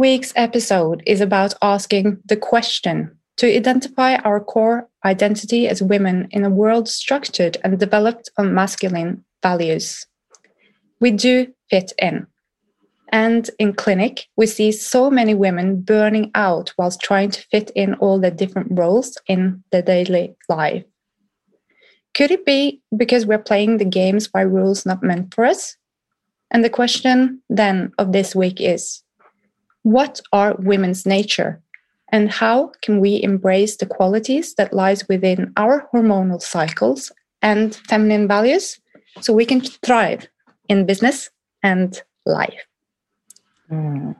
Week's episode is about asking the question to identify our core identity as women in a world structured and developed on masculine values. We do fit in. And in clinic, we see so many women burning out whilst trying to fit in all the different roles in their daily life. Could it be because we're playing the games by rules not meant for us? And the question then of this week is what are women's nature and how can we embrace the qualities that lies within our hormonal cycles and feminine values so we can thrive in business and life Mm.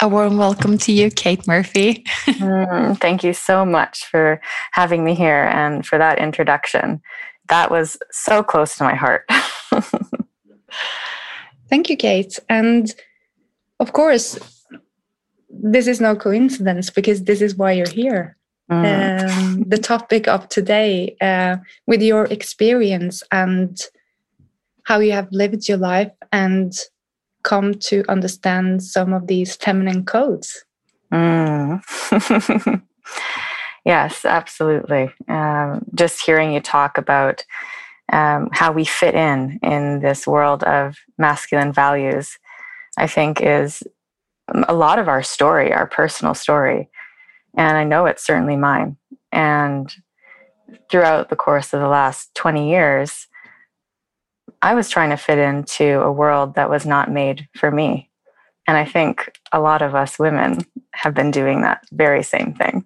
A warm welcome to you, Kate Murphy. Mm, thank you so much for having me here and for that introduction. That was so close to my heart. thank you kate and of course this is no coincidence because this is why you're here Mm. um, the topic of today uh, with your experience and how you have lived your life and come to understand some of these feminine codes. Mm. yes, absolutely. Um, just hearing you talk about um, how we fit in in this world of masculine values, I think is a lot of our story, our personal story. And I know it's certainly mine. And throughout the course of the last 20 years, I was trying to fit into a world that was not made for me. And I think a lot of us women have been doing that very same thing.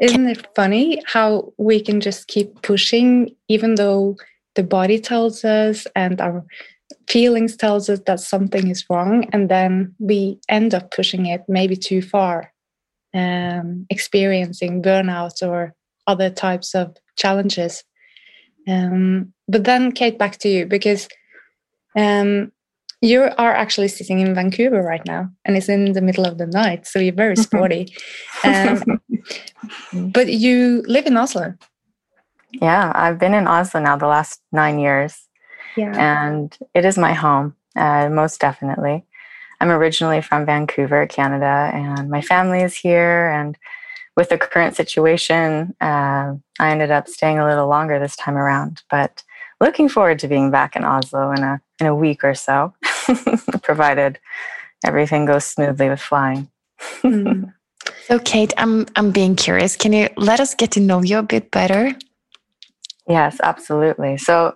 Isn't it funny how we can just keep pushing, even though the body tells us and our feelings tells us that something is wrong, and then we end up pushing it maybe too far, um, experiencing burnout or other types of challenges. Um, but then, Kate, back to you because um, you are actually sitting in Vancouver right now, and it's in the middle of the night, so you're very sporty. Um, but you live in Oslo. Yeah, I've been in Oslo now the last nine years, Yeah. and it is my home, uh, most definitely. I'm originally from Vancouver, Canada, and my family is here. And with the current situation, uh, I ended up staying a little longer this time around. But looking forward to being back in Oslo in a in a week or so, provided everything goes smoothly with flying. Mm. So, Kate, I'm I'm being curious. Can you let us get to know you a bit better? Yes, absolutely. So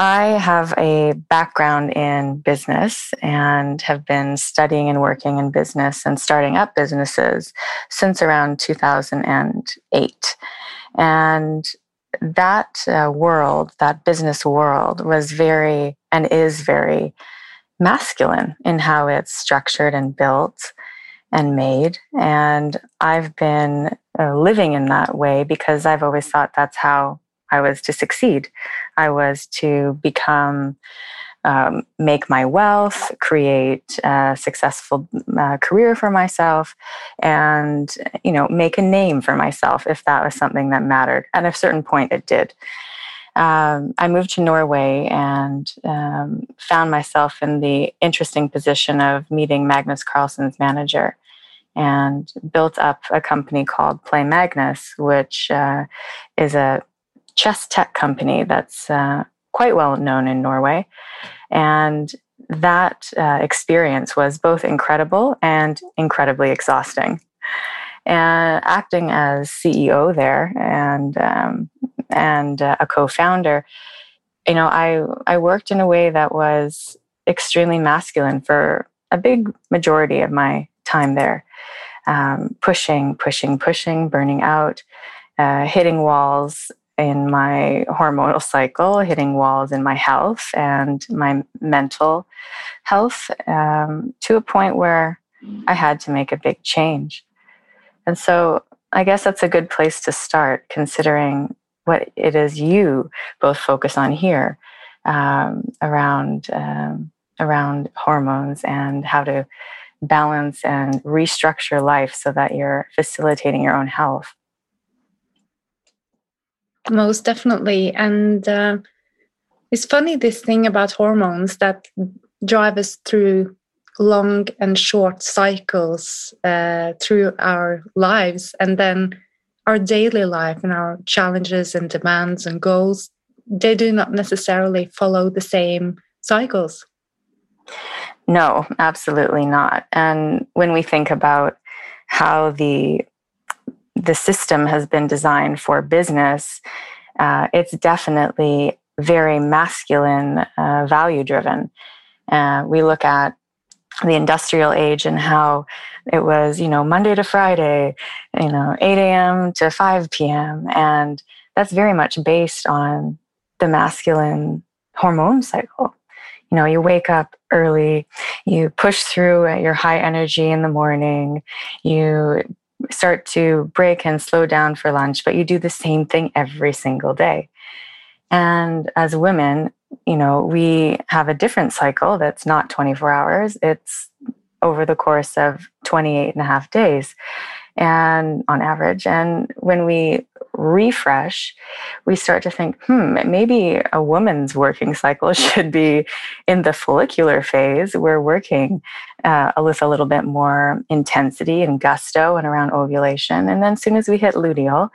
I have a background in business and have been studying and working in business and starting up businesses since around 2008. And that uh, world, that business world, was very and is very masculine in how it's structured and built and made. And I've been uh, living in that way because I've always thought that's how I was to succeed. I was to become, um, make my wealth, create a successful uh, career for myself, and you know, make a name for myself if that was something that mattered. At a certain point, it did. Um, I moved to Norway and um, found myself in the interesting position of meeting Magnus Carlsen's manager and built up a company called Play Magnus, which uh, is a chess tech company that's uh, quite well known in Norway. And that uh, experience was both incredible and incredibly exhausting. And acting as CEO there and um, and uh, a co-founder, you know, I I worked in a way that was extremely masculine for a big majority of my time there, um, pushing, pushing, pushing, burning out, uh, hitting walls in my hormonal cycle, hitting walls in my health and my mental health um, to a point where I had to make a big change. And so I guess that's a good place to start, considering what it is you both focus on here um, around um, around hormones and how to balance and restructure life so that you're facilitating your own health. Most definitely, and uh, it's funny this thing about hormones that drive us through long and short cycles uh, through our lives and then our daily life and our challenges and demands and goals they do not necessarily follow the same cycles. No absolutely not. And when we think about how the the system has been designed for business uh, it's definitely very masculine uh, value driven uh, we look at the industrial age and how it was, you know, Monday to Friday, you know, 8 a.m. to 5 p.m. And that's very much based on the masculine hormone cycle. You know, you wake up early, you push through at your high energy in the morning, you start to break and slow down for lunch, but you do the same thing every single day. And as women, you know, we have a different cycle that's not 24 hours. It's over the course of 28 and a half days and on average. And when we refresh, we start to think, hmm, maybe a woman's working cycle should be in the follicular phase. We're working uh, with a little bit more intensity and gusto and around ovulation. And then as soon as we hit luteal,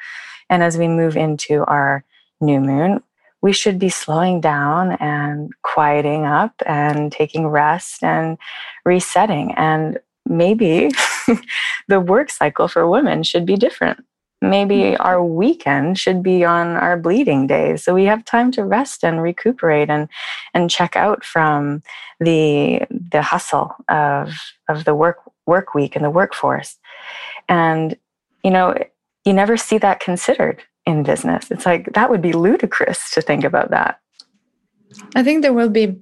and as we move into our new moon, we should be slowing down and quieting up and taking rest and resetting. And maybe the work cycle for women should be different. Maybe mm-hmm. our weekend should be on our bleeding days. So we have time to rest and recuperate and, and check out from the, the hustle of, of the work, work week and the workforce. And, you know, you never see that considered in business. It's like that would be ludicrous to think about that. I think there will be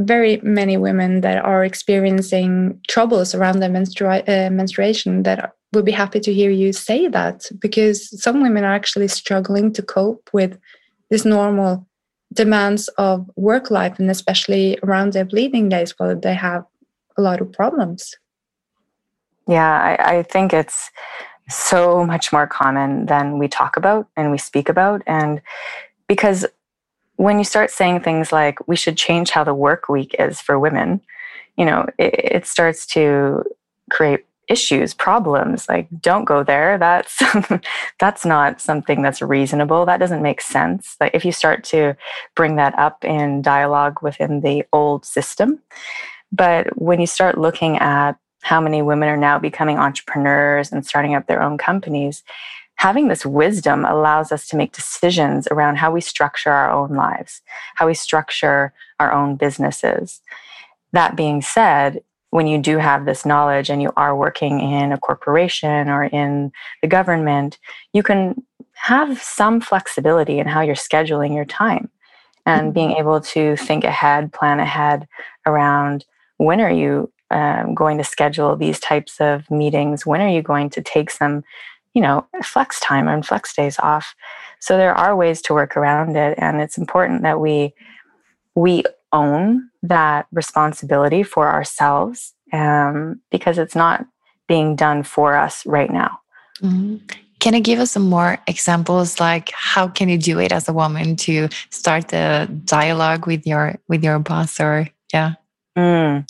very many women that are experiencing troubles around their menstrua- uh, menstruation that would be happy to hear you say that because some women are actually struggling to cope with this normal demands of work life and especially around their bleeding days where they have a lot of problems yeah I, I think it's so much more common than we talk about and we speak about. And because when you start saying things like we should change how the work week is for women, you know, it, it starts to create issues problems like don't go there. That's that's not something that's reasonable. That doesn't make sense. Like if you start to bring that up in dialogue within the old system. But when you start looking at how many women are now becoming entrepreneurs and starting up their own companies. Having this wisdom allows us to make decisions around how we structure our own lives, how we structure our own businesses. That being said, when you do have this knowledge and you are working in a corporation or in the government, you can have some flexibility in how you're scheduling your time and mm-hmm. being able to think ahead, plan ahead around when are you um, going to schedule these types of meetings? When are you going to take some, you know, flex time and flex days off? So there are ways to work around it, and it's important that we we own that responsibility for ourselves um, because it's not being done for us right now. Mm-hmm. Can you give us some more examples? Like, how can you do it as a woman to start the dialogue with your with your boss, or yeah? Mm.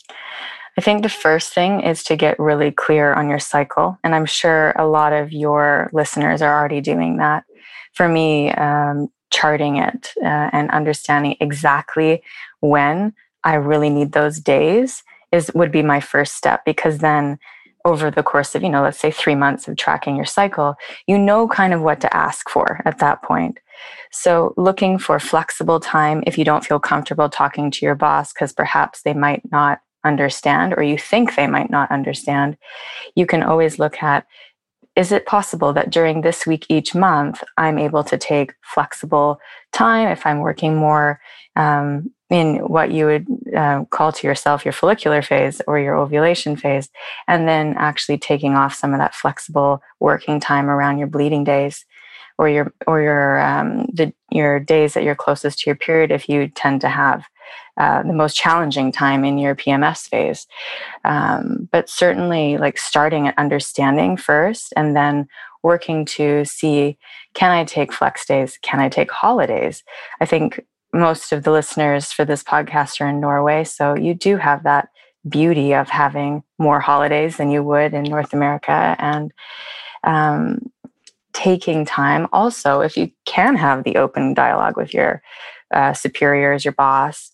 I think the first thing is to get really clear on your cycle. And I'm sure a lot of your listeners are already doing that. For me, um, charting it uh, and understanding exactly when I really need those days is would be my first step because then over the course of, you know, let's say three months of tracking your cycle, you know kind of what to ask for at that point. So, looking for flexible time if you don't feel comfortable talking to your boss, because perhaps they might not understand or you think they might not understand, you can always look at is it possible that during this week each month, I'm able to take flexible time if I'm working more? Um, in what you would uh, call to yourself your follicular phase or your ovulation phase, and then actually taking off some of that flexible working time around your bleeding days or your or your um, the, your days that you're closest to your period if you tend to have uh, the most challenging time in your PMS phase. Um, but certainly, like starting at understanding first and then working to see can I take flex days? Can I take holidays? I think most of the listeners for this podcast are in Norway. So you do have that beauty of having more holidays than you would in North America. And um, taking time also, if you can have the open dialogue with your uh, superiors, your boss,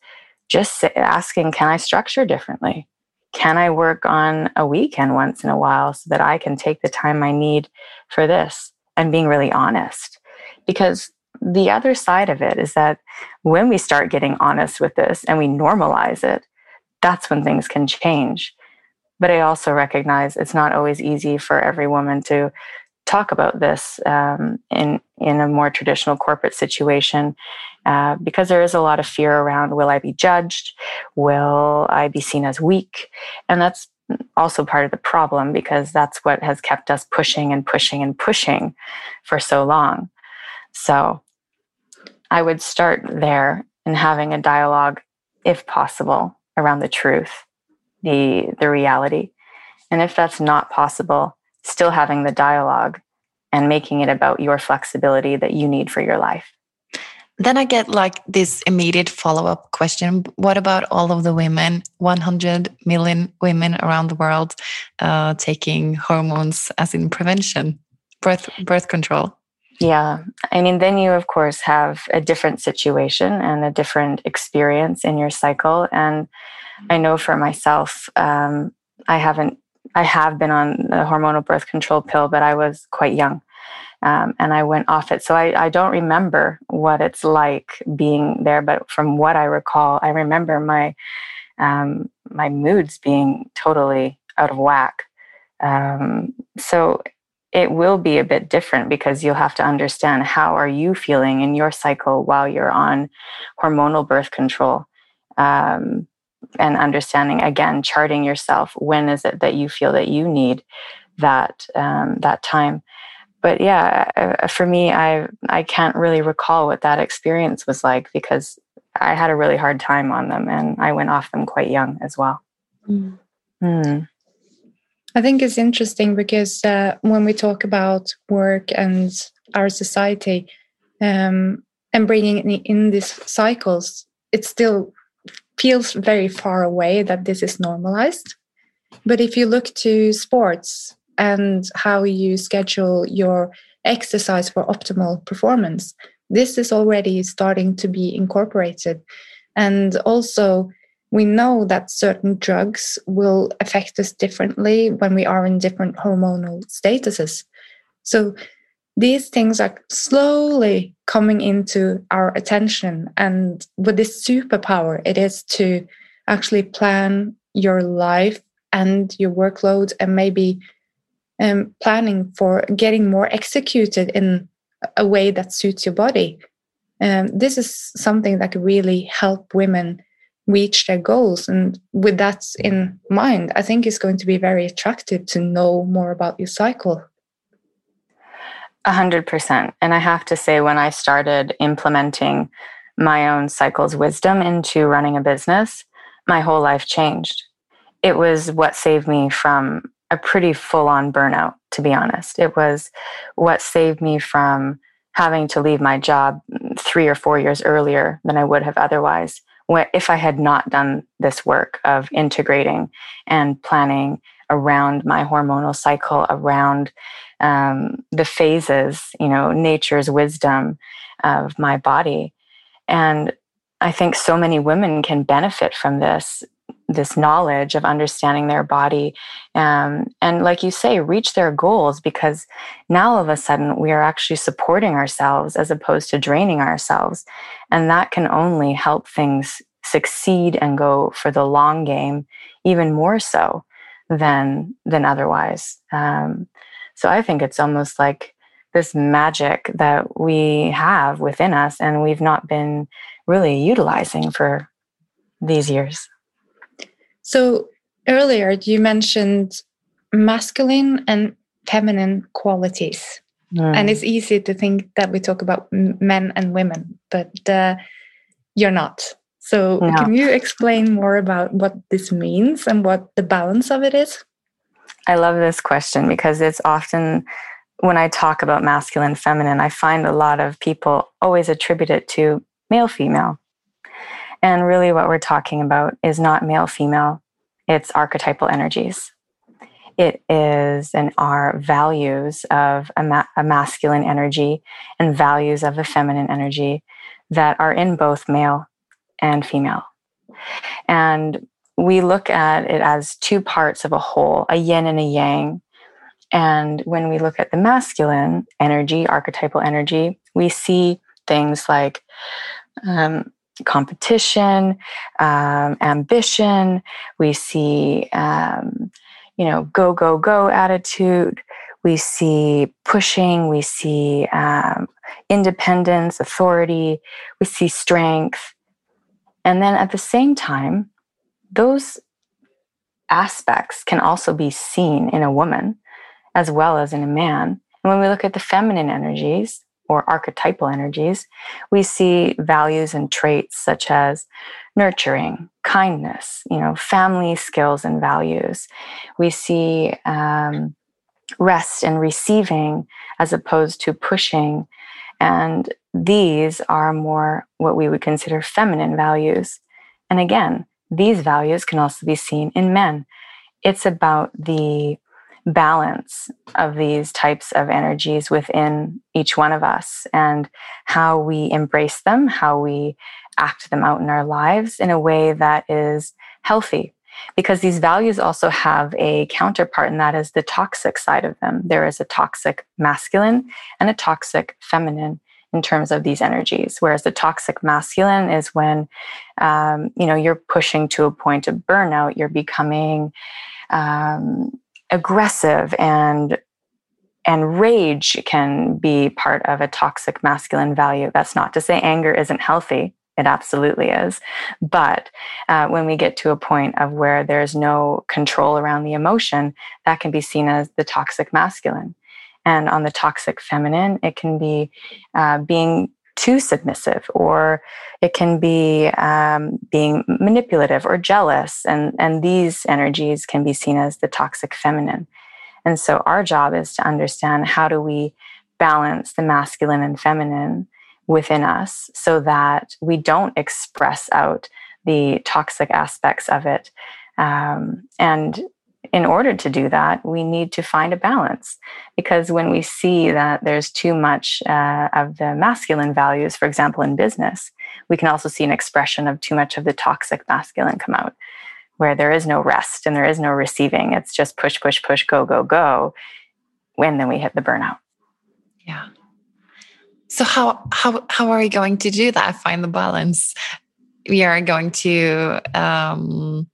just asking, can I structure differently? Can I work on a weekend once in a while so that I can take the time I need for this? And being really honest. Because the other side of it is that when we start getting honest with this and we normalize it, that's when things can change. But I also recognize it's not always easy for every woman to talk about this um, in in a more traditional corporate situation uh, because there is a lot of fear around will I be judged? Will I be seen as weak? And that's also part of the problem because that's what has kept us pushing and pushing and pushing for so long. So I would start there and having a dialogue, if possible, around the truth, the the reality. And if that's not possible, still having the dialogue and making it about your flexibility that you need for your life. Then I get like this immediate follow up question What about all of the women, 100 million women around the world, uh, taking hormones as in prevention, birth, birth control? Yeah. I mean, then you, of course, have a different situation and a different experience in your cycle. And I know for myself, um, I haven't, I have been on the hormonal birth control pill, but I was quite young. Um, and I went off it. So I, I, don't remember what it's like being there, but from what I recall, I remember my um, my moods being totally out of whack. Um, so it will be a bit different because you'll have to understand how are you feeling in your cycle while you're on hormonal birth control um, and understanding again charting yourself when is it that you feel that you need that um, that time but yeah uh, for me i i can't really recall what that experience was like because i had a really hard time on them and i went off them quite young as well mm. Mm. I think it's interesting because uh, when we talk about work and our society um, and bringing in these cycles, it's still feels very far away that this is normalized. But if you look to sports and how you schedule your exercise for optimal performance, this is already starting to be incorporated. And also, we know that certain drugs will affect us differently when we are in different hormonal statuses. So these things are slowly coming into our attention. And with this superpower, it is to actually plan your life and your workload and maybe um, planning for getting more executed in a way that suits your body. Um, this is something that could really help women reach their goals. And with that in mind, I think it's going to be very attractive to know more about your cycle. A hundred percent. And I have to say, when I started implementing my own cycle's wisdom into running a business, my whole life changed. It was what saved me from a pretty full on burnout, to be honest. It was what saved me from having to leave my job three or four years earlier than I would have otherwise if I had not done this work of integrating and planning around my hormonal cycle, around um, the phases, you know, nature's wisdom of my body. And I think so many women can benefit from this this knowledge of understanding their body um, and like you say reach their goals because now all of a sudden we are actually supporting ourselves as opposed to draining ourselves and that can only help things succeed and go for the long game even more so than than otherwise um, so i think it's almost like this magic that we have within us and we've not been really utilizing for these years. So earlier you mentioned masculine and feminine qualities. Mm. And it's easy to think that we talk about men and women, but uh, you're not. So, can you explain more about what this means and what the balance of it is? I love this question because it's often when I talk about masculine, feminine, I find a lot of people always attribute it to male, female. And really, what we're talking about is not male, female, it's archetypal energies. It is and are values of a, ma- a masculine energy and values of a feminine energy that are in both male and female. And we look at it as two parts of a whole, a yin and a yang. And when we look at the masculine energy, archetypal energy, we see things like um, competition, um, ambition. We see, um, you know, go, go, go attitude. We see pushing. We see um, independence, authority. We see strength. And then at the same time, those aspects can also be seen in a woman as well as in a man. And when we look at the feminine energies or archetypal energies, we see values and traits such as nurturing, kindness, you know, family skills and values. We see um, rest and receiving as opposed to pushing and these are more what we would consider feminine values. And again, these values can also be seen in men. It's about the balance of these types of energies within each one of us and how we embrace them, how we act them out in our lives in a way that is healthy. Because these values also have a counterpart, and that is the toxic side of them. There is a toxic masculine and a toxic feminine in terms of these energies. Whereas the toxic masculine is when, um, you know, you're pushing to a point of burnout, you're becoming um, aggressive and and rage can be part of a toxic masculine value. That's not to say anger isn't healthy. It absolutely is. But uh, when we get to a point of where there's no control around the emotion, that can be seen as the toxic masculine. And on the toxic feminine, it can be uh, being too submissive, or it can be um, being manipulative or jealous. And, and these energies can be seen as the toxic feminine. And so our job is to understand how do we balance the masculine and feminine within us so that we don't express out the toxic aspects of it. Um, and in order to do that, we need to find a balance. Because when we see that there's too much uh, of the masculine values, for example, in business, we can also see an expression of too much of the toxic masculine come out, where there is no rest and there is no receiving. It's just push, push, push, go, go, go. When then we hit the burnout. Yeah. So how how how are we going to do that? Find the balance we are going to um,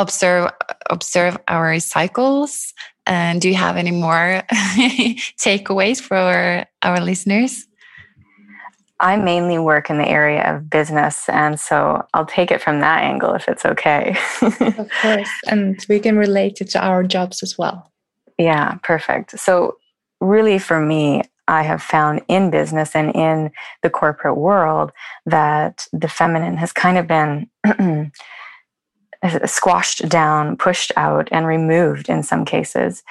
observe observe our cycles. And do you have any more takeaways for our listeners? I mainly work in the area of business, and so I'll take it from that angle if it's okay. of course, and we can relate it to our jobs as well. Yeah, perfect. So, really, for me, I have found in business and in the corporate world that the feminine has kind of been squashed down, pushed out, and removed in some cases.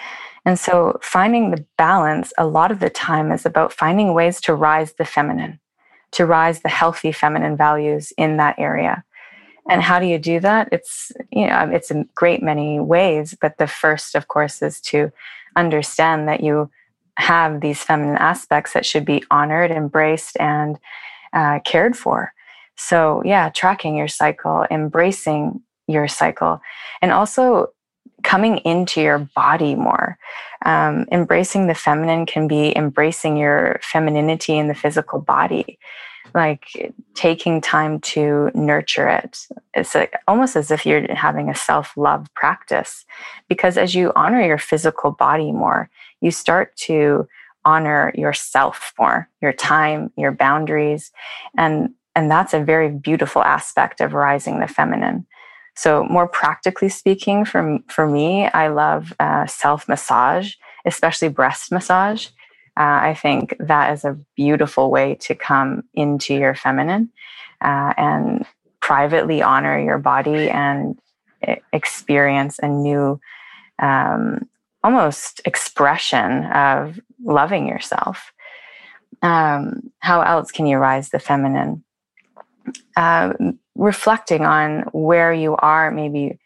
And so finding the balance a lot of the time is about finding ways to rise the feminine, to rise the healthy feminine values in that area. And how do you do that? It's you know it's a great many ways, but the first, of course, is to understand that you have these feminine aspects that should be honored, embraced, and uh, cared for. So, yeah, tracking your cycle, embracing your cycle, and also coming into your body more. Um, embracing the feminine can be embracing your femininity in the physical body, like taking time to nurture it. It's like, almost as if you're having a self love practice, because as you honor your physical body more, you start to honor yourself more, your time, your boundaries. And and that's a very beautiful aspect of rising the feminine. So, more practically speaking, for, for me, I love uh, self massage, especially breast massage. Uh, I think that is a beautiful way to come into your feminine uh, and privately honor your body and experience a new, um, almost expression of loving yourself. Um, how else can you rise the feminine? Reflecting on where you are, maybe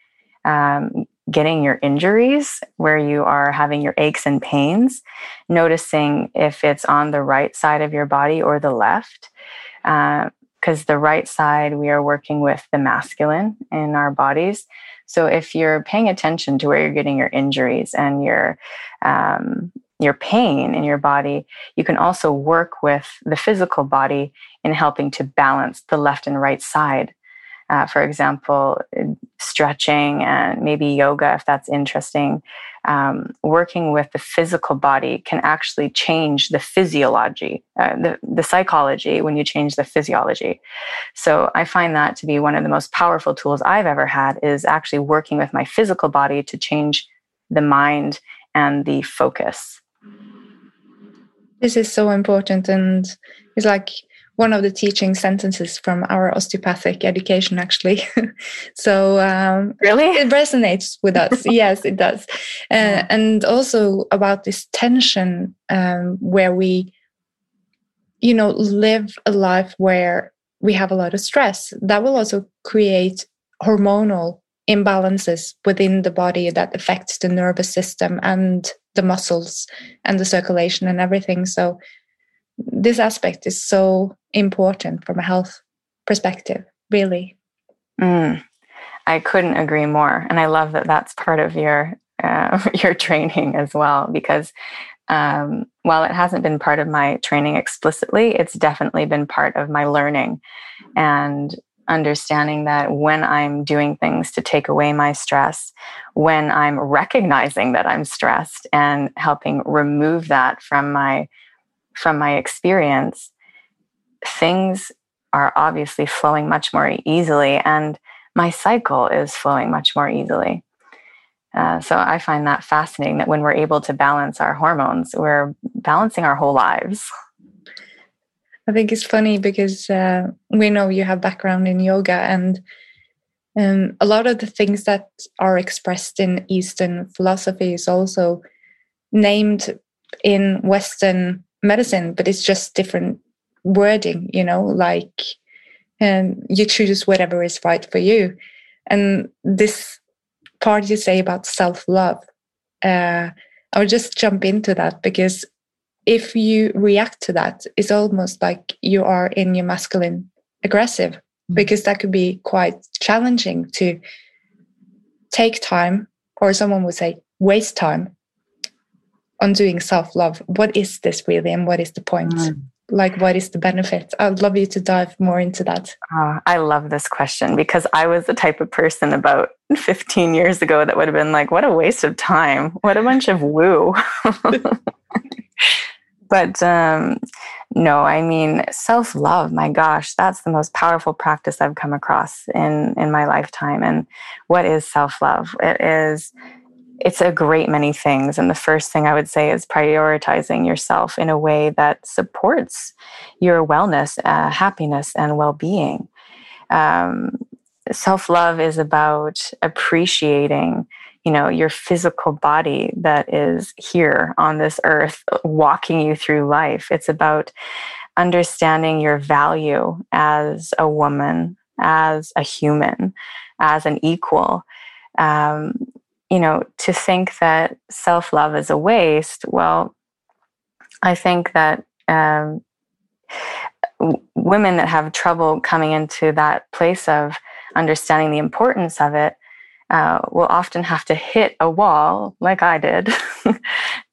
um, getting your injuries, where you are having your aches and pains, noticing if it's on the right side of your body or the left. Because uh, the right side, we are working with the masculine in our bodies. So if you're paying attention to where you're getting your injuries and your um, your pain in your body, you can also work with the physical body in helping to balance the left and right side uh, for example, stretching and maybe yoga, if that's interesting. Um, working with the physical body can actually change the physiology, uh, the, the psychology when you change the physiology. So I find that to be one of the most powerful tools I've ever had is actually working with my physical body to change the mind and the focus. This is so important. And it's like, one of the teaching sentences from our osteopathic education actually. So um, really? it resonates with us. Yes it does. Uh, and also about this tension um, where we you know live a life where we have a lot of stress that will also create hormonal imbalances within the body that affects the nervous system and the muscles and the circulation and everything. So this aspect is so important from a health perspective, really. Mm, I couldn't agree more, and I love that that's part of your uh, your training as well. Because um, while it hasn't been part of my training explicitly, it's definitely been part of my learning and understanding that when I'm doing things to take away my stress, when I'm recognizing that I'm stressed and helping remove that from my from my experience, things are obviously flowing much more easily, and my cycle is flowing much more easily. Uh, so I find that fascinating that when we're able to balance our hormones, we're balancing our whole lives. I think it's funny because uh, we know you have background in yoga, and um, a lot of the things that are expressed in Eastern philosophy is also named in Western medicine, but it's just different wording, you know, like and um, you choose whatever is right for you. And this part you say about self love, uh, I'll just jump into that because if you react to that, it's almost like you are in your masculine aggressive, mm-hmm. because that could be quite challenging to take time, or someone would say, waste time on doing self love. What is this really, and what is the point? Mm. Like, what is the benefit? I'd love you to dive more into that. Uh, I love this question because I was the type of person about 15 years ago that would have been like, what a waste of time. What a bunch of woo. but um, no, I mean, self love, my gosh, that's the most powerful practice I've come across in, in my lifetime. And what is self love? It is it's a great many things. And the first thing I would say is prioritizing yourself in a way that supports your wellness, uh, happiness, and well being. Um, Self love is about appreciating you know your physical body that is here on this earth walking you through life it's about understanding your value as a woman as a human as an equal um, you know, to think that self love is a waste, well, I think that um, women that have trouble coming into that place of understanding the importance of it uh, will often have to hit a wall, like I did,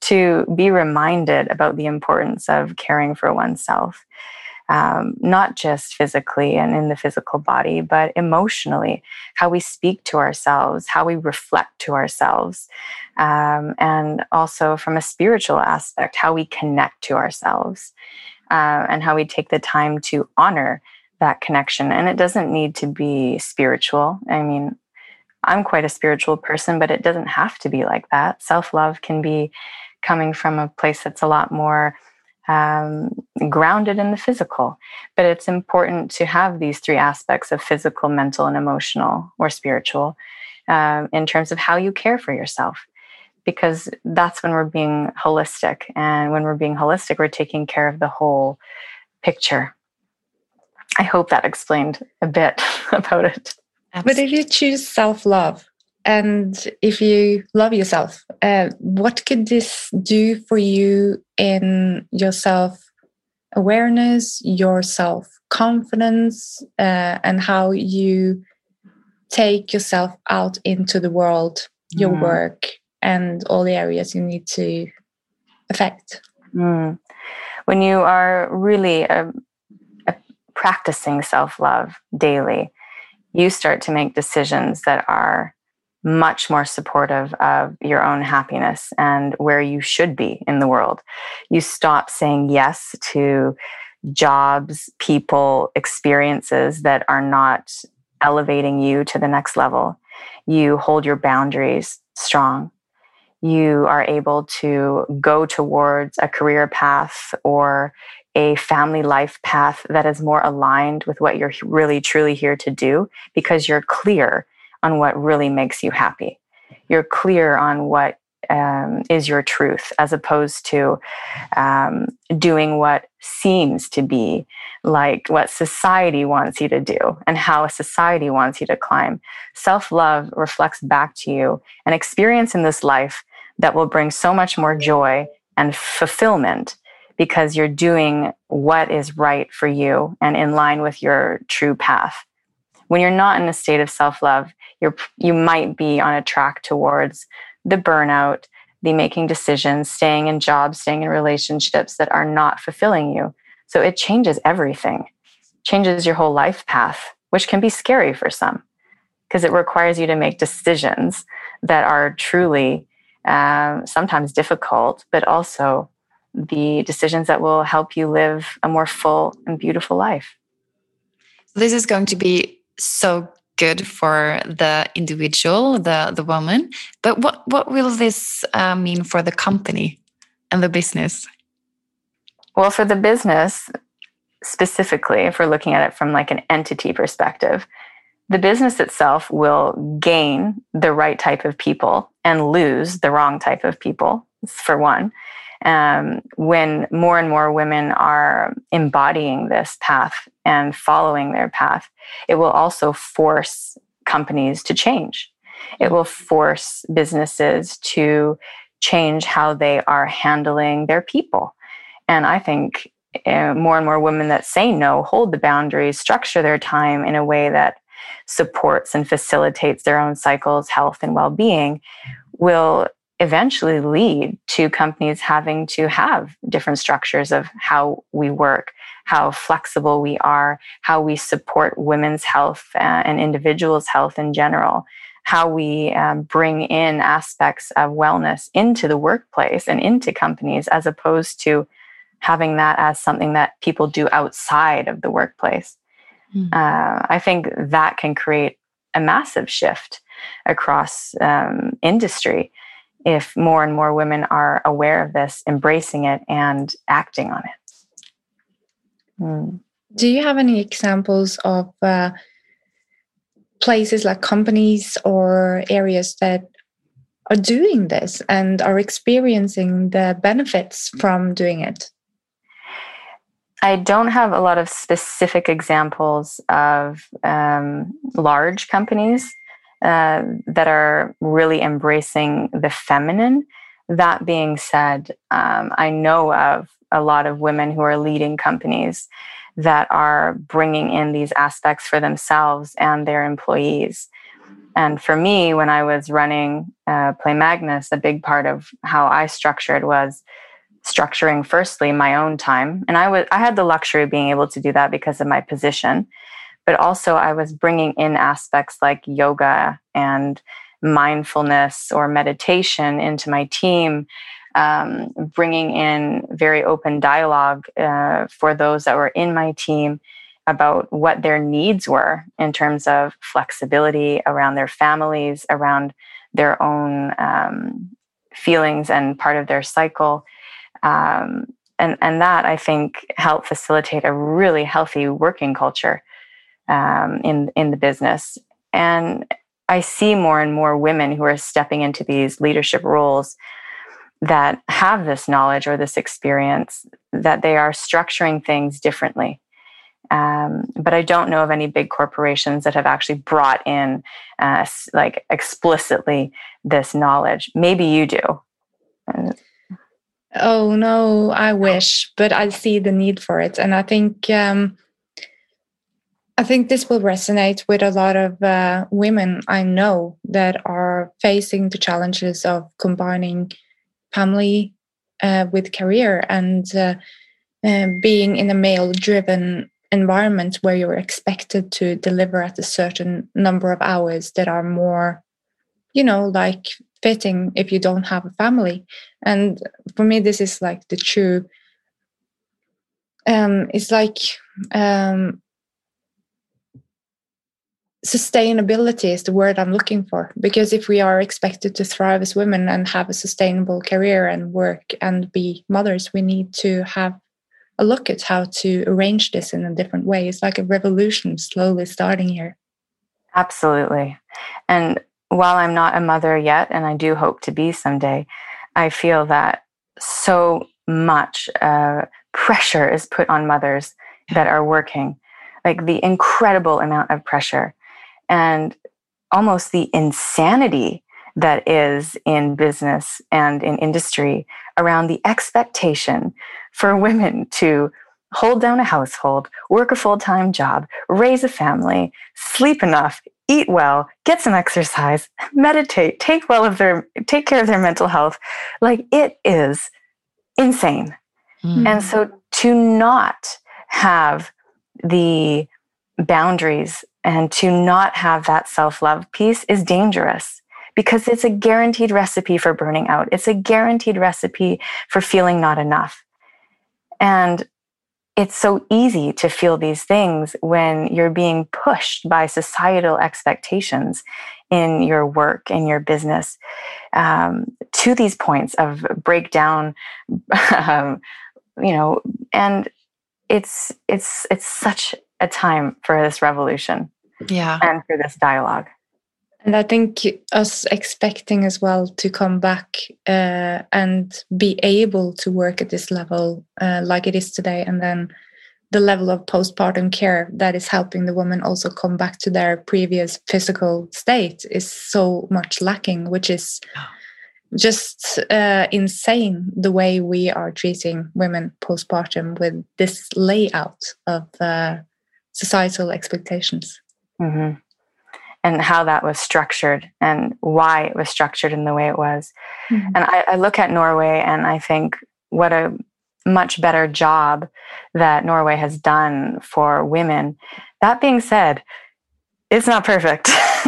to be reminded about the importance of caring for oneself um, not just physically and in the physical body, but emotionally, how we speak to ourselves, how we reflect to ourselves, um, and also from a spiritual aspect, how we connect to ourselves, uh, and how we take the time to honor that connection. And it doesn't need to be spiritual. I mean, I'm quite a spiritual person, but it doesn't have to be like that. Self love can be coming from a place that's a lot more um, grounded in the physical. But it's important to have these three aspects of physical, mental, and emotional or spiritual um, in terms of how you care for yourself. Because that's when we're being holistic. And when we're being holistic, we're taking care of the whole picture. I hope that explained a bit about it. But if you choose self love, and if you love yourself, uh, what could this do for you in your self awareness, your self confidence, uh, and how you take yourself out into the world, your mm. work, and all the areas you need to affect? Mm. When you are really uh, uh practicing self love daily, you start to make decisions that are much more supportive of your own happiness and where you should be in the world. You stop saying yes to jobs, people, experiences that are not elevating you to the next level. You hold your boundaries strong. You are able to go towards a career path or a family life path that is more aligned with what you're really truly here to do because you're clear on what really makes you happy. You're clear on what um, is your truth as opposed to um, doing what seems to be like what society wants you to do and how society wants you to climb. Self love reflects back to you an experience in this life that will bring so much more joy and fulfillment because you're doing what is right for you and in line with your true path. When you're not in a state of self love, you're you might be on a track towards the burnout, the making decisions, staying in jobs, staying in relationships that are not fulfilling you. So it changes everything, changes your whole life path, which can be scary for some because it requires you to make decisions that are truly um, sometimes difficult, but also the decisions that will help you live a more full and beautiful life. This is going to be so good for the individual, the the woman. But what what will this uh, mean for the company and the business? Well, for the business specifically, if we're looking at it from like an entity perspective, the business itself will gain the right type of people and lose the wrong type of people, for one um, when more and more women are embodying this path and following their path, it will also force companies to change. It will force businesses to change how they are handling their people. And I think uh, more and more women that say no hold the boundaries, structure their time in a way that supports and facilitates their own cycles, health, and well being will eventually lead to companies having to have different structures of how we work, how flexible we are, how we support women's health uh, and individuals' health in general, how we um, bring in aspects of wellness into the workplace and into companies as opposed to having that as something that people do outside of the workplace. Mm. Uh, I think that can create a massive shift across um, industry if more and more women are aware of this, embracing it, and acting on it. Mm. Do you have any examples of uh, places like companies or areas that are doing this and are experiencing the benefits from doing it? I don't have a lot of specific examples of um, large companies uh, that are really embracing the feminine. That being said, um, I know of a lot of women who are leading companies that are bringing in these aspects for themselves and their employees. And for me, when I was running uh, Play Magnus, a big part of how I structured was structuring firstly my own time. And I was I had the luxury of being able to do that because of my position but also I was bringing in aspects like yoga and mindfulness or meditation into my team, um, bringing in very open dialogue uh, for those that were in my team, about what their needs were in terms of flexibility around their families, around their own um, feelings and part of their cycle. Um, and, and that I think helped facilitate a really healthy working culture um, in, in the business. And I see more and more women who are stepping into these leadership roles that have this knowledge or this experience that they are structuring things differently. Um, but I don't know of any big corporations that have actually brought in, uh, like explicitly, this knowledge. Maybe you do. Oh no, I wish, but I see the need for it, and I think um, I think this will resonate with a lot of uh, women I know that are facing the challenges of combining family uh, with career and uh, uh being in a male-driven environment where you're expected to deliver at a certain number of hours that are more, you know, like fitting if you don't have a family. And for me, this is like the true. Um, it's like um, sustainability is the word I'm looking for. Because if we are expected to thrive as women and have a sustainable career and work and be mothers, we need to have a look at how to arrange this in a different way. It's like a revolution slowly starting here. Absolutely. And while I'm not a mother yet, and I do hope to be someday, I feel that so much uh, pressure is put on mothers that are working, like the incredible amount of pressure and almost the insanity that is in business and in industry around the expectation for women to hold down a household, work a full time job, raise a family, sleep enough, eat well, get some exercise, meditate, take well of their take care of their mental health. Like it is insane. Mm. And so to not have the boundaries and to not have that self-love piece is dangerous because it's a guaranteed recipe for burning out. It's a guaranteed recipe for feeling not enough. And it's so easy to feel these things when you're being pushed by societal expectations in your work in your business um, to these points of breakdown um, you know and it's it's it's such a time for this revolution yeah. and for this dialogue. And I think us expecting as well to come back uh, and be able to work at this level uh, like it is today, and then the level of postpartum care that is helping the woman also come back to their previous physical state is so much lacking, which is just uh, insane the way we are treating women postpartum with this layout of uh, societal expectations. Mm-hmm and how that was structured and why it was structured in the way it was. Mm-hmm. And I, I, look at Norway and I think what a much better job that Norway has done for women. That being said, it's not perfect.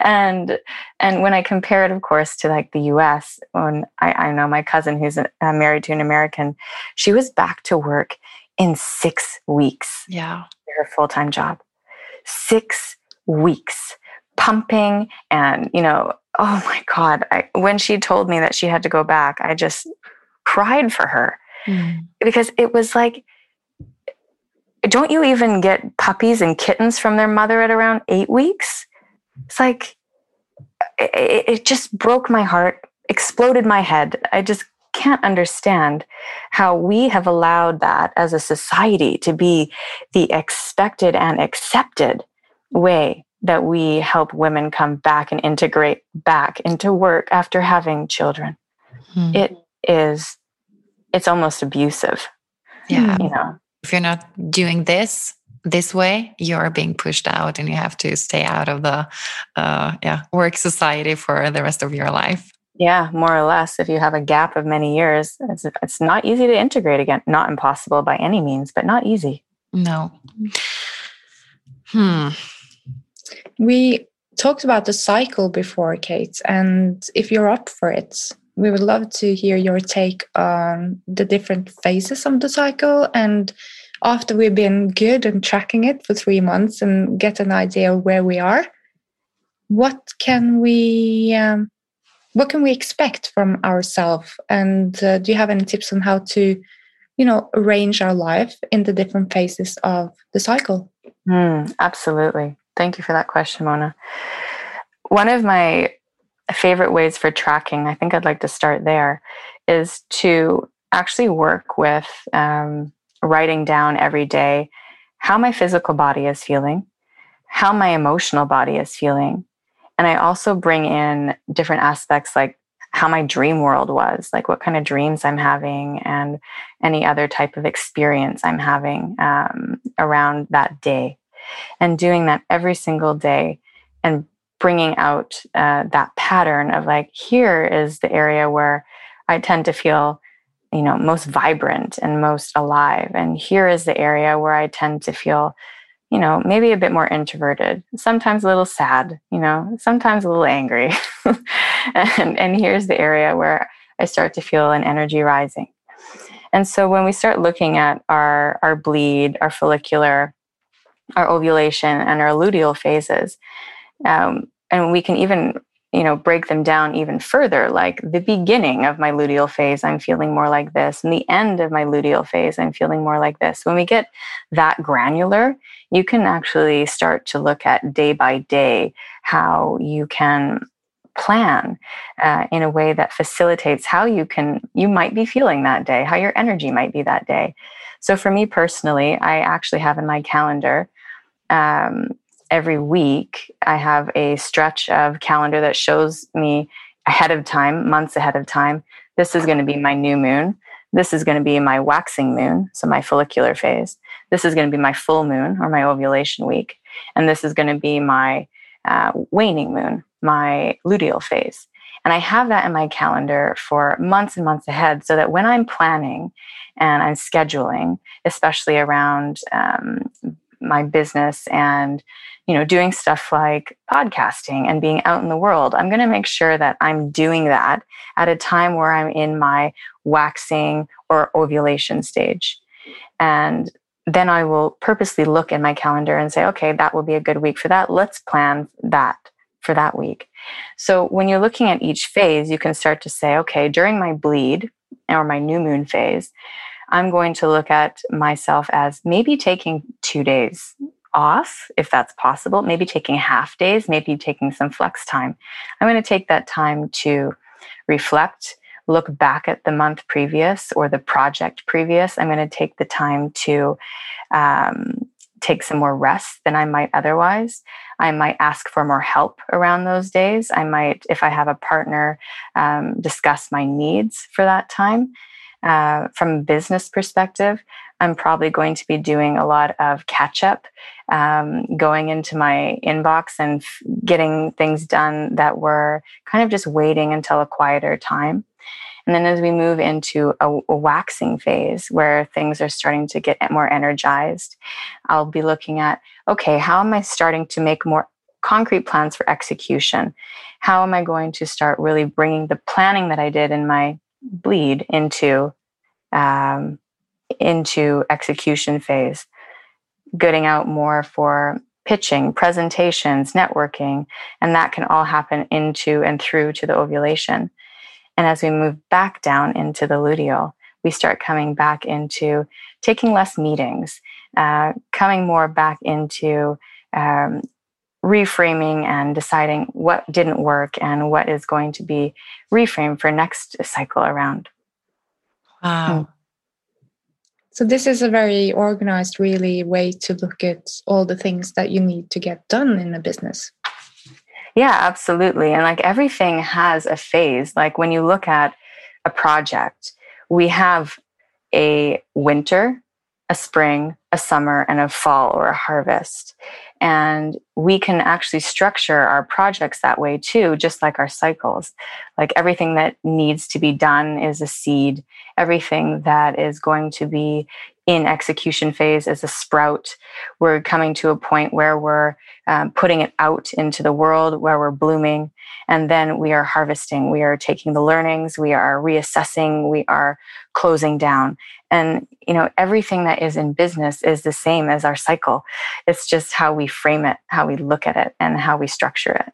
and and when I compare it, of course, to like the U.S., when I, I know my cousin who's uh, married to an American, she was back to work in six weeks. Yeah, her full time job. Six weeks pumping and you know oh my god I, when she told me that she had to go back i just cried for her. Mm. because it was like don't you even get puppies and kittens from their mother at around eight weeks? It's like it, it just broke my heart exploded my head. I just can't understand how we have allowed that as a society to be the expected and accepted way that we help women come back and integrate back into work after having children. Hmm. It is, it's almost abusive. Yeah. You know, if you're not doing this, this way you're being pushed out and you have to stay out of the uh, yeah work society for the rest of your life yeah, more or less. If you have a gap of many years, it's, it's not easy to integrate again. Not impossible by any means, but not easy. No. Hmm. We talked about the cycle before, Kate, and if you're up for it, we would love to hear your take on the different phases of the cycle and after we've been good and tracking it for three months and get an idea of where we are, what can we um, what can we expect from ourselves? And uh, do you have any tips on how to, you know, arrange our life in the different phases of the cycle? Mm, absolutely. Thank you for that question, Mona. One of my favorite ways for tracking, I think I'd like to start there, is to actually work with um, writing down every day how my physical body is feeling, how my emotional body is feeling. And I also bring in different aspects like how my dream world was, like what kind of dreams I'm having, and any other type of experience I'm having um, around that day. And doing that every single day and bringing out uh, that pattern of like, here is the area where I tend to feel you know most vibrant and most alive and here is the area where i tend to feel you know maybe a bit more introverted sometimes a little sad you know sometimes a little angry. And and here's the area where i start to feel an energy rising. And so when we start looking at our our bleed our follicular our ovulation and our luteal phases um, and we can even you know break them down even further like the beginning of my luteal phase i'm feeling more like this and the end of my luteal phase i'm feeling more like this. When we get that granular you can actually start to look at day by day how you can plan uh, in a way that facilitates how you can you might be feeling that day how your energy might be that day so for me personally i actually have in my calendar um, every week I have a stretch of calendar that shows me ahead of time, months ahead of time. This is going to be my new moon. This is going to be my waxing moon, so my follicular phase. This is going to be my full moon or my ovulation week. And this is going to be my uh, waning moon, my luteal phase. And I have that in my calendar for months and months ahead so that when I'm planning and I'm scheduling, especially around um, my business and you know doing stuff like podcasting and being out in the world i'm going to make sure that i'm doing that at a time where i'm in my waxing or ovulation stage and then i will purposely look in my calendar and say okay that will be a good week for that let's plan that for that week so when you're looking at each phase you can start to say okay during my bleed or my new moon phase I'm going to look at myself as maybe taking two days off, if that's possible, maybe taking half days, maybe taking some flex time. I'm going to take that time to reflect, look back at the month previous or the project previous. I'm going to take the time to um, take some more rest than I might otherwise. I might ask for more help around those days. I might, if I have a partner, um, discuss my needs for that time. Uh, from a business perspective, I'm probably going to be doing a lot of catch up, um, going into my inbox and f- getting things done that were kind of just waiting until a quieter time. And then as we move into a, a, waxing phase where things are starting to get more energized, I'll be looking at okay, how am I starting to make more concrete plans for execution? How am I going to start really bringing the planning that I did in my bleed into um, into execution phase, getting out more for pitching, presentations, networking, and that can all happen into and through to the ovulation. And as we move back down into the luteal, we start coming back into taking less meetings, uh, coming more back into um, reframing and deciding what didn't work and what is going to be reframed for next cycle around. Wow. Hmm. So this is a very organized, really way to look at all the things that you need to get done in a business. Yeah, absolutely. And like everything has a phase. Like when you look at a project, we have a winter, a spring, a summer, and a fall or a harvest. And we can actually structure our projects that way too, just like our cycles. Like everything that needs to be done is a seed, everything that is going to be in execution phase as a sprout. We're coming to a point where we're um, putting it out into the world, where we're blooming, and then we are harvesting. We are taking the learnings, we are reassessing, we are closing down. And you know, everything that is in business is the same as our cycle. It's just how we frame it, how we look at it, and how we structure it.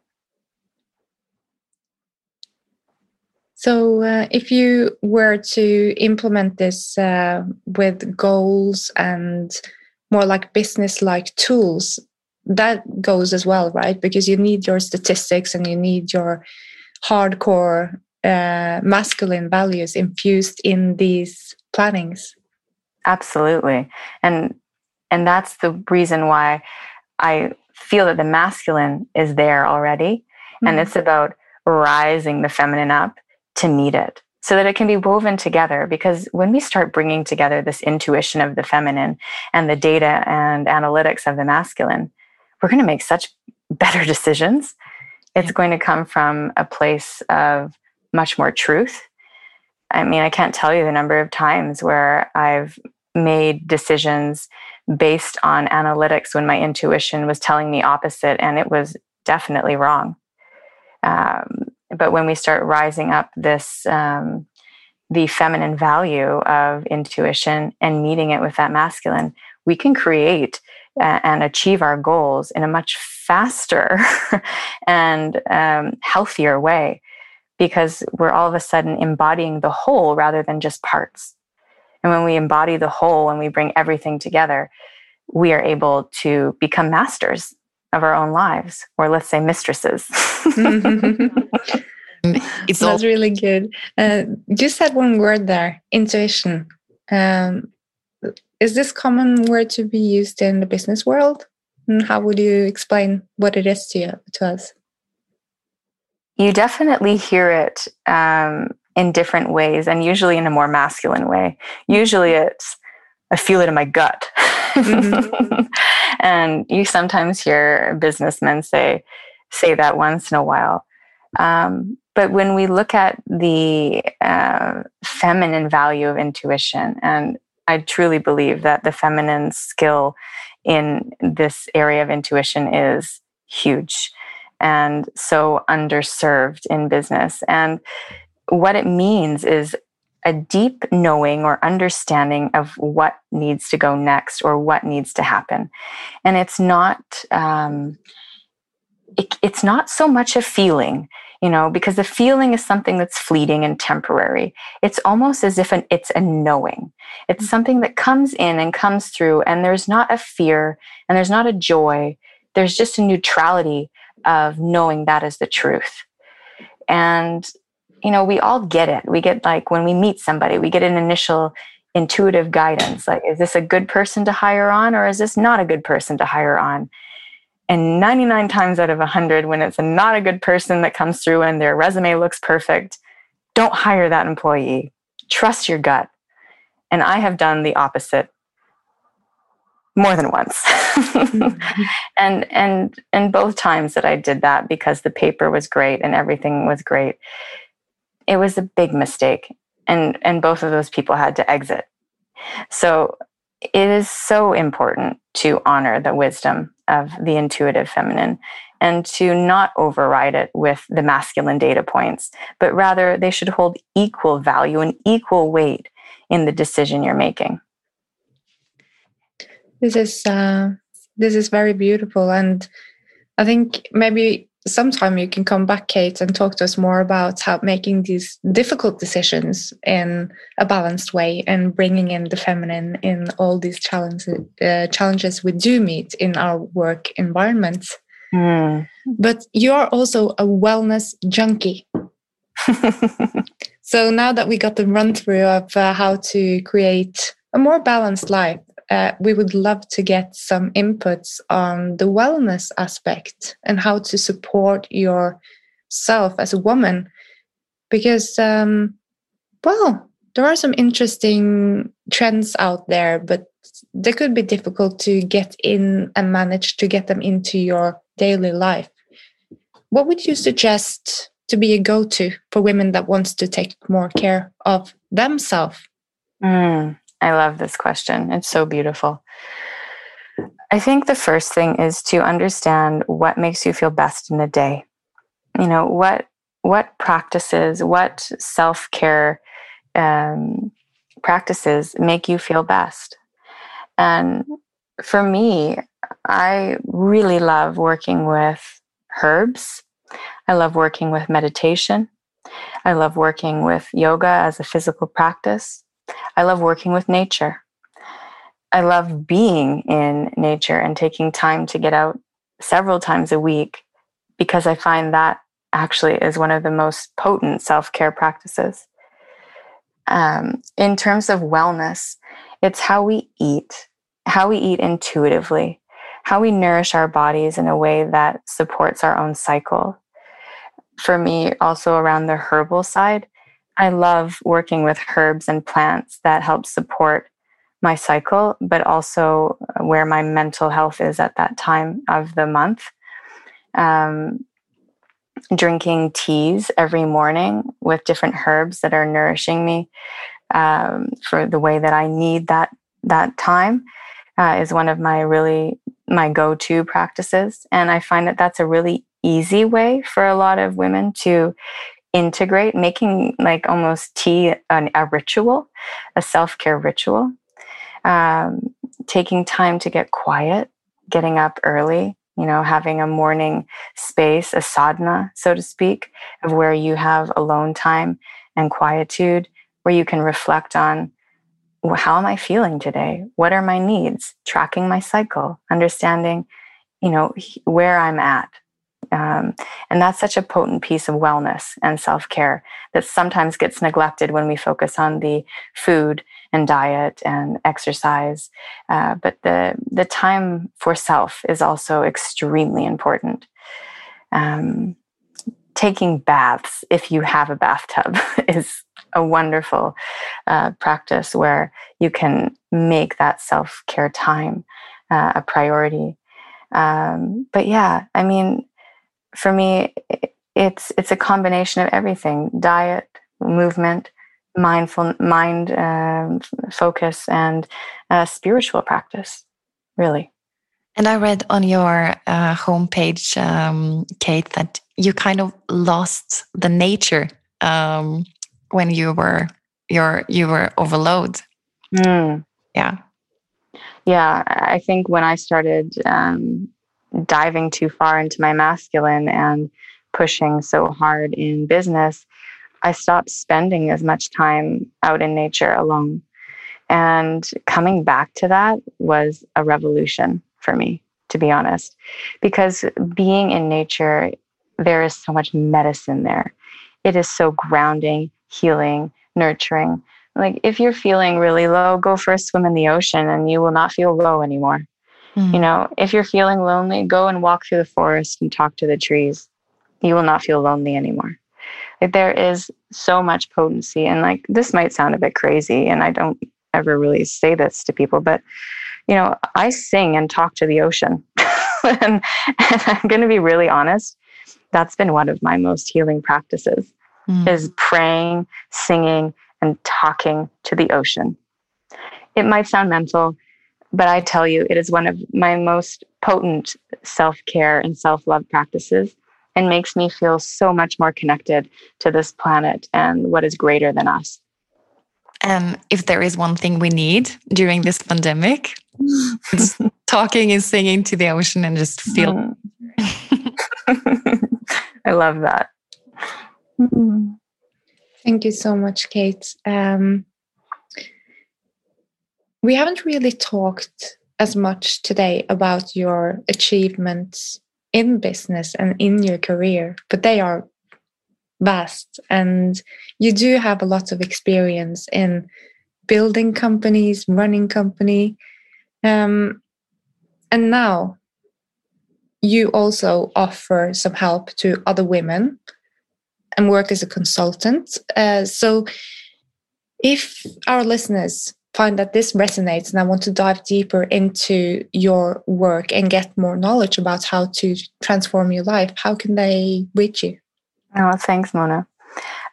So, uh, if you were to implement this uh, with goals and more like business like tools, that goes as well, right? Because you need your statistics and you need your hardcore uh, masculine values infused in these plannings. Absolutely. And and that's the reason why I feel that the masculine is there already. Mm-hmm. And it's about rising the feminine up to meet it so that it can be woven together. Because when we start bringing together this intuition of the feminine and the data and analytics of the masculine, we're going to make such better decisions. It's yeah. going to come from a place of much more truth. I mean, I can't tell you the number of times where I've made decisions based on analytics when my intuition was telling me opposite, and it was definitely wrong. Um, but when we start rising up this um, the feminine value of intuition and meeting it with that masculine we can create and achieve our goals in a much faster and um, healthier way. Because we're all of a sudden embodying the whole rather than just parts. And when we embody the whole and we bring everything together we are able to become masters of our own lives, or let's say mistresses. it's That's all- really good. Uh, you said one word there intuition. Um, is this common word to be used in the business world? And how would you explain what it is to you to us? You definitely hear it um, in different ways, and usually in a more masculine way. Usually, it's I feel it in my gut. Mm-hmm. and you sometimes hear businessmen say say that once in a while. Um, but when we look at the uh, feminine value of intuition, and I truly believe that the feminine skill in this area of intuition is huge and so underserved in business. And what it means is a deep knowing or understanding of what needs to go next or what needs to happen. And it's not, um, it, it's not so much a feeling, you know, because the feeling is something that's fleeting and temporary. It's almost as if an, it's a knowing. It's something that comes in and comes through, and there's not a fear and there's not a joy. There's just a neutrality of knowing that is the truth. And you know, we all get it. We get like when we meet somebody, we get an initial intuitive guidance like, is this a good person to hire on or is this not a good person to hire on? And 99 times out of 100, when it's a not a good person that comes through and their resume looks perfect, don't hire that employee. Trust your gut. And I have done the opposite more than once. mm-hmm. And and and both times that I did that because the paper was great and everything was great it was a big mistake and and both of those people had to exit. So it is so important to honor the wisdom of the intuitive feminine and to not override it with the masculine data points but rather they should hold equal value and equal weight in the decision you're making. This is uh, this is very beautiful and i think maybe sometime you can come back, Kate, and talk to us more about how making these difficult decisions in a balanced way and bringing in the feminine in all these challenges uh, challenges we do meet in our work environments. Mm. But you are also a wellness junkie. so now that we got the run through of uh, how to create a more balanced life uh, we would love to get some inputs on the wellness aspect and how to support yourself as a woman. Because, um, well, there are some interesting trends out there, but they could be difficult to get in and manage to get them into your daily life. What would you suggest to be a go to for women that wants to take more care of themselves? Mm. I love this question. It's so beautiful. I think the first thing is to understand what makes you feel best in a day. You know, what what practices, what self-care um, practices make you feel best. And for me, I really love working with herbs. I love working with meditation. I love working with yoga as a physical practice. I love working with nature. I love being in nature and taking time to get out several times a week because I find that actually is one of the most potent self care practices. Um, in terms of wellness, it's how we eat, how we eat intuitively, how we nourish our bodies in a way that supports our own cycle. For me, also around the herbal side, I love working with herbs and plants that help support my cycle, but also where my mental health is at that time of the month. Um, drinking teas every morning with different herbs that are nourishing me um, for the way that I need that that time uh, is one of my really my go-to practices and i find that that's a really easy way for a lot of women to integrate making like almost tea an, a ritual a self-care ritual um, taking time to get quiet getting up early you know having a morning space a sadhana so to speak of where you have alone time and quietude where you can reflect on how am I feeling today? What are my needs? Tracking my cycle, understanding, you know, where I'm at. Um, and that's such a potent piece of wellness and self care that sometimes gets neglected when we focus on the food and diet and exercise. Uh, but the the time for self is also extremely important. Um, taking baths, if you have a bathtub, is a wonderful uh, practice where you can make that self care time uh, a priority. Um, but yeah, I mean, for me, it's it's a combination of everything: diet, movement, mindful mind um, focus, and uh, spiritual practice. Really. And I read on your uh, homepage, um, Kate, that you kind of lost the nature um, when you were your you were overload. Mm. Yeah, yeah. I think when I started um, diving too far into my masculine and pushing so hard in business, I stopped spending as much time out in nature alone. And coming back to that was a revolution for me, to be honest, because being in nature, there is so much medicine there. It is so grounding healing, nurturing. Like if you're feeling really low, go for a swim in the ocean and you will not feel low anymore. Mm-hmm. You know, if you're feeling lonely, go and walk through the forest and talk to the trees. You will not feel lonely anymore. Like there is so much potency and like this might sound a bit crazy and I don't ever really say this to people, but you know, I sing and talk to the ocean. and, and I'm going to be really honest, that's been one of my most healing practices mm. is praying, singing, and talking to the ocean. It might sound mental, but I tell you, it is one of my most potent self care and self love practices and makes me feel so much more connected to this planet and what is greater than us. And if there is one thing we need during this pandemic, it's talking and singing to the ocean and just feel. Mm. I love that. Mm-hmm. Thank you so much, Kate. Um, we haven't really talked as much today about your achievements in business and in your career, but they are vast. And you do have a lot of experience in building companies, running company. Um, and now you also offer some help to other women and work as a consultant. Uh, so, if our listeners find that this resonates and I want to dive deeper into your work and get more knowledge about how to transform your life, how can they reach you? Oh, thanks, Mona.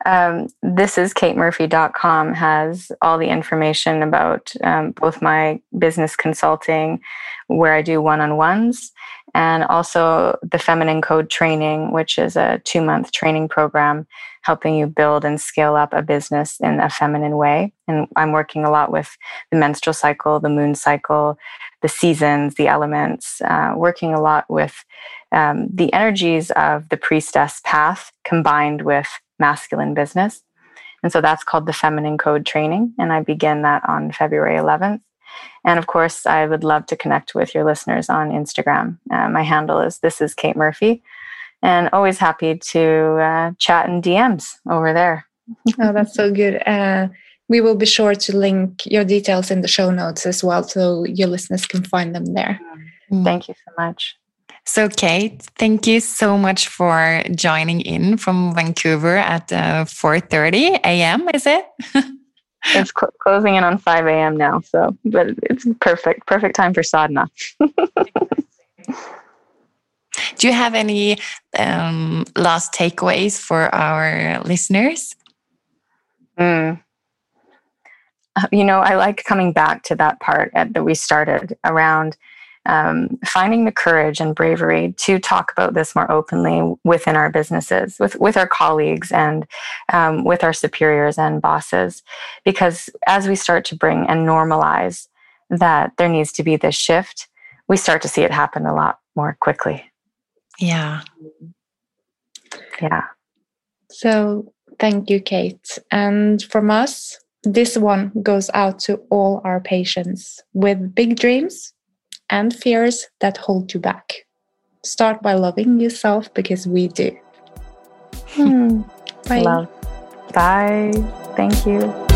um, this is katemurphy.com has all the information about um, both my business consulting, where I do one on ones, and also the Feminine Code training, which is a two month training program helping you build and scale up a business in a feminine way. And I'm working a lot with the menstrual cycle, the moon cycle, the seasons, the elements, uh, working a lot with um, the energies of the priestess path combined with masculine business. And so that's called the Feminine Code Training. And I begin that on February 11th. And of course, I would love to connect with your listeners on Instagram. Uh, my handle is This is Kate Murphy. And always happy to uh, chat in DMs over there. oh, that's so good. Uh, we will be sure to link your details in the show notes as well so your listeners can find them there. Mm. Thank you so much. So, Kate, thank you so much for joining in from Vancouver at uh, 4:30 a.m. Is it? it's cl closing in on 5 a.m. now, so but it's perfect, perfect time for sadhana. Do you have any um, last takeaways for our listeners? Mm. You know, I like coming back to that part at, that we started around um, finding the courage and bravery to talk about this more openly within our businesses, with, with our colleagues, and um, with our superiors and bosses. Because as we start to bring and normalize that there needs to be this shift, we start to see it happen a lot more quickly. Yeah. Yeah. So thank you, Kate. And from us, this one goes out to all our patients with big dreams and fears that hold you back. Start by loving yourself because we do. Hmm. Bye. Love. Bye. Thank you.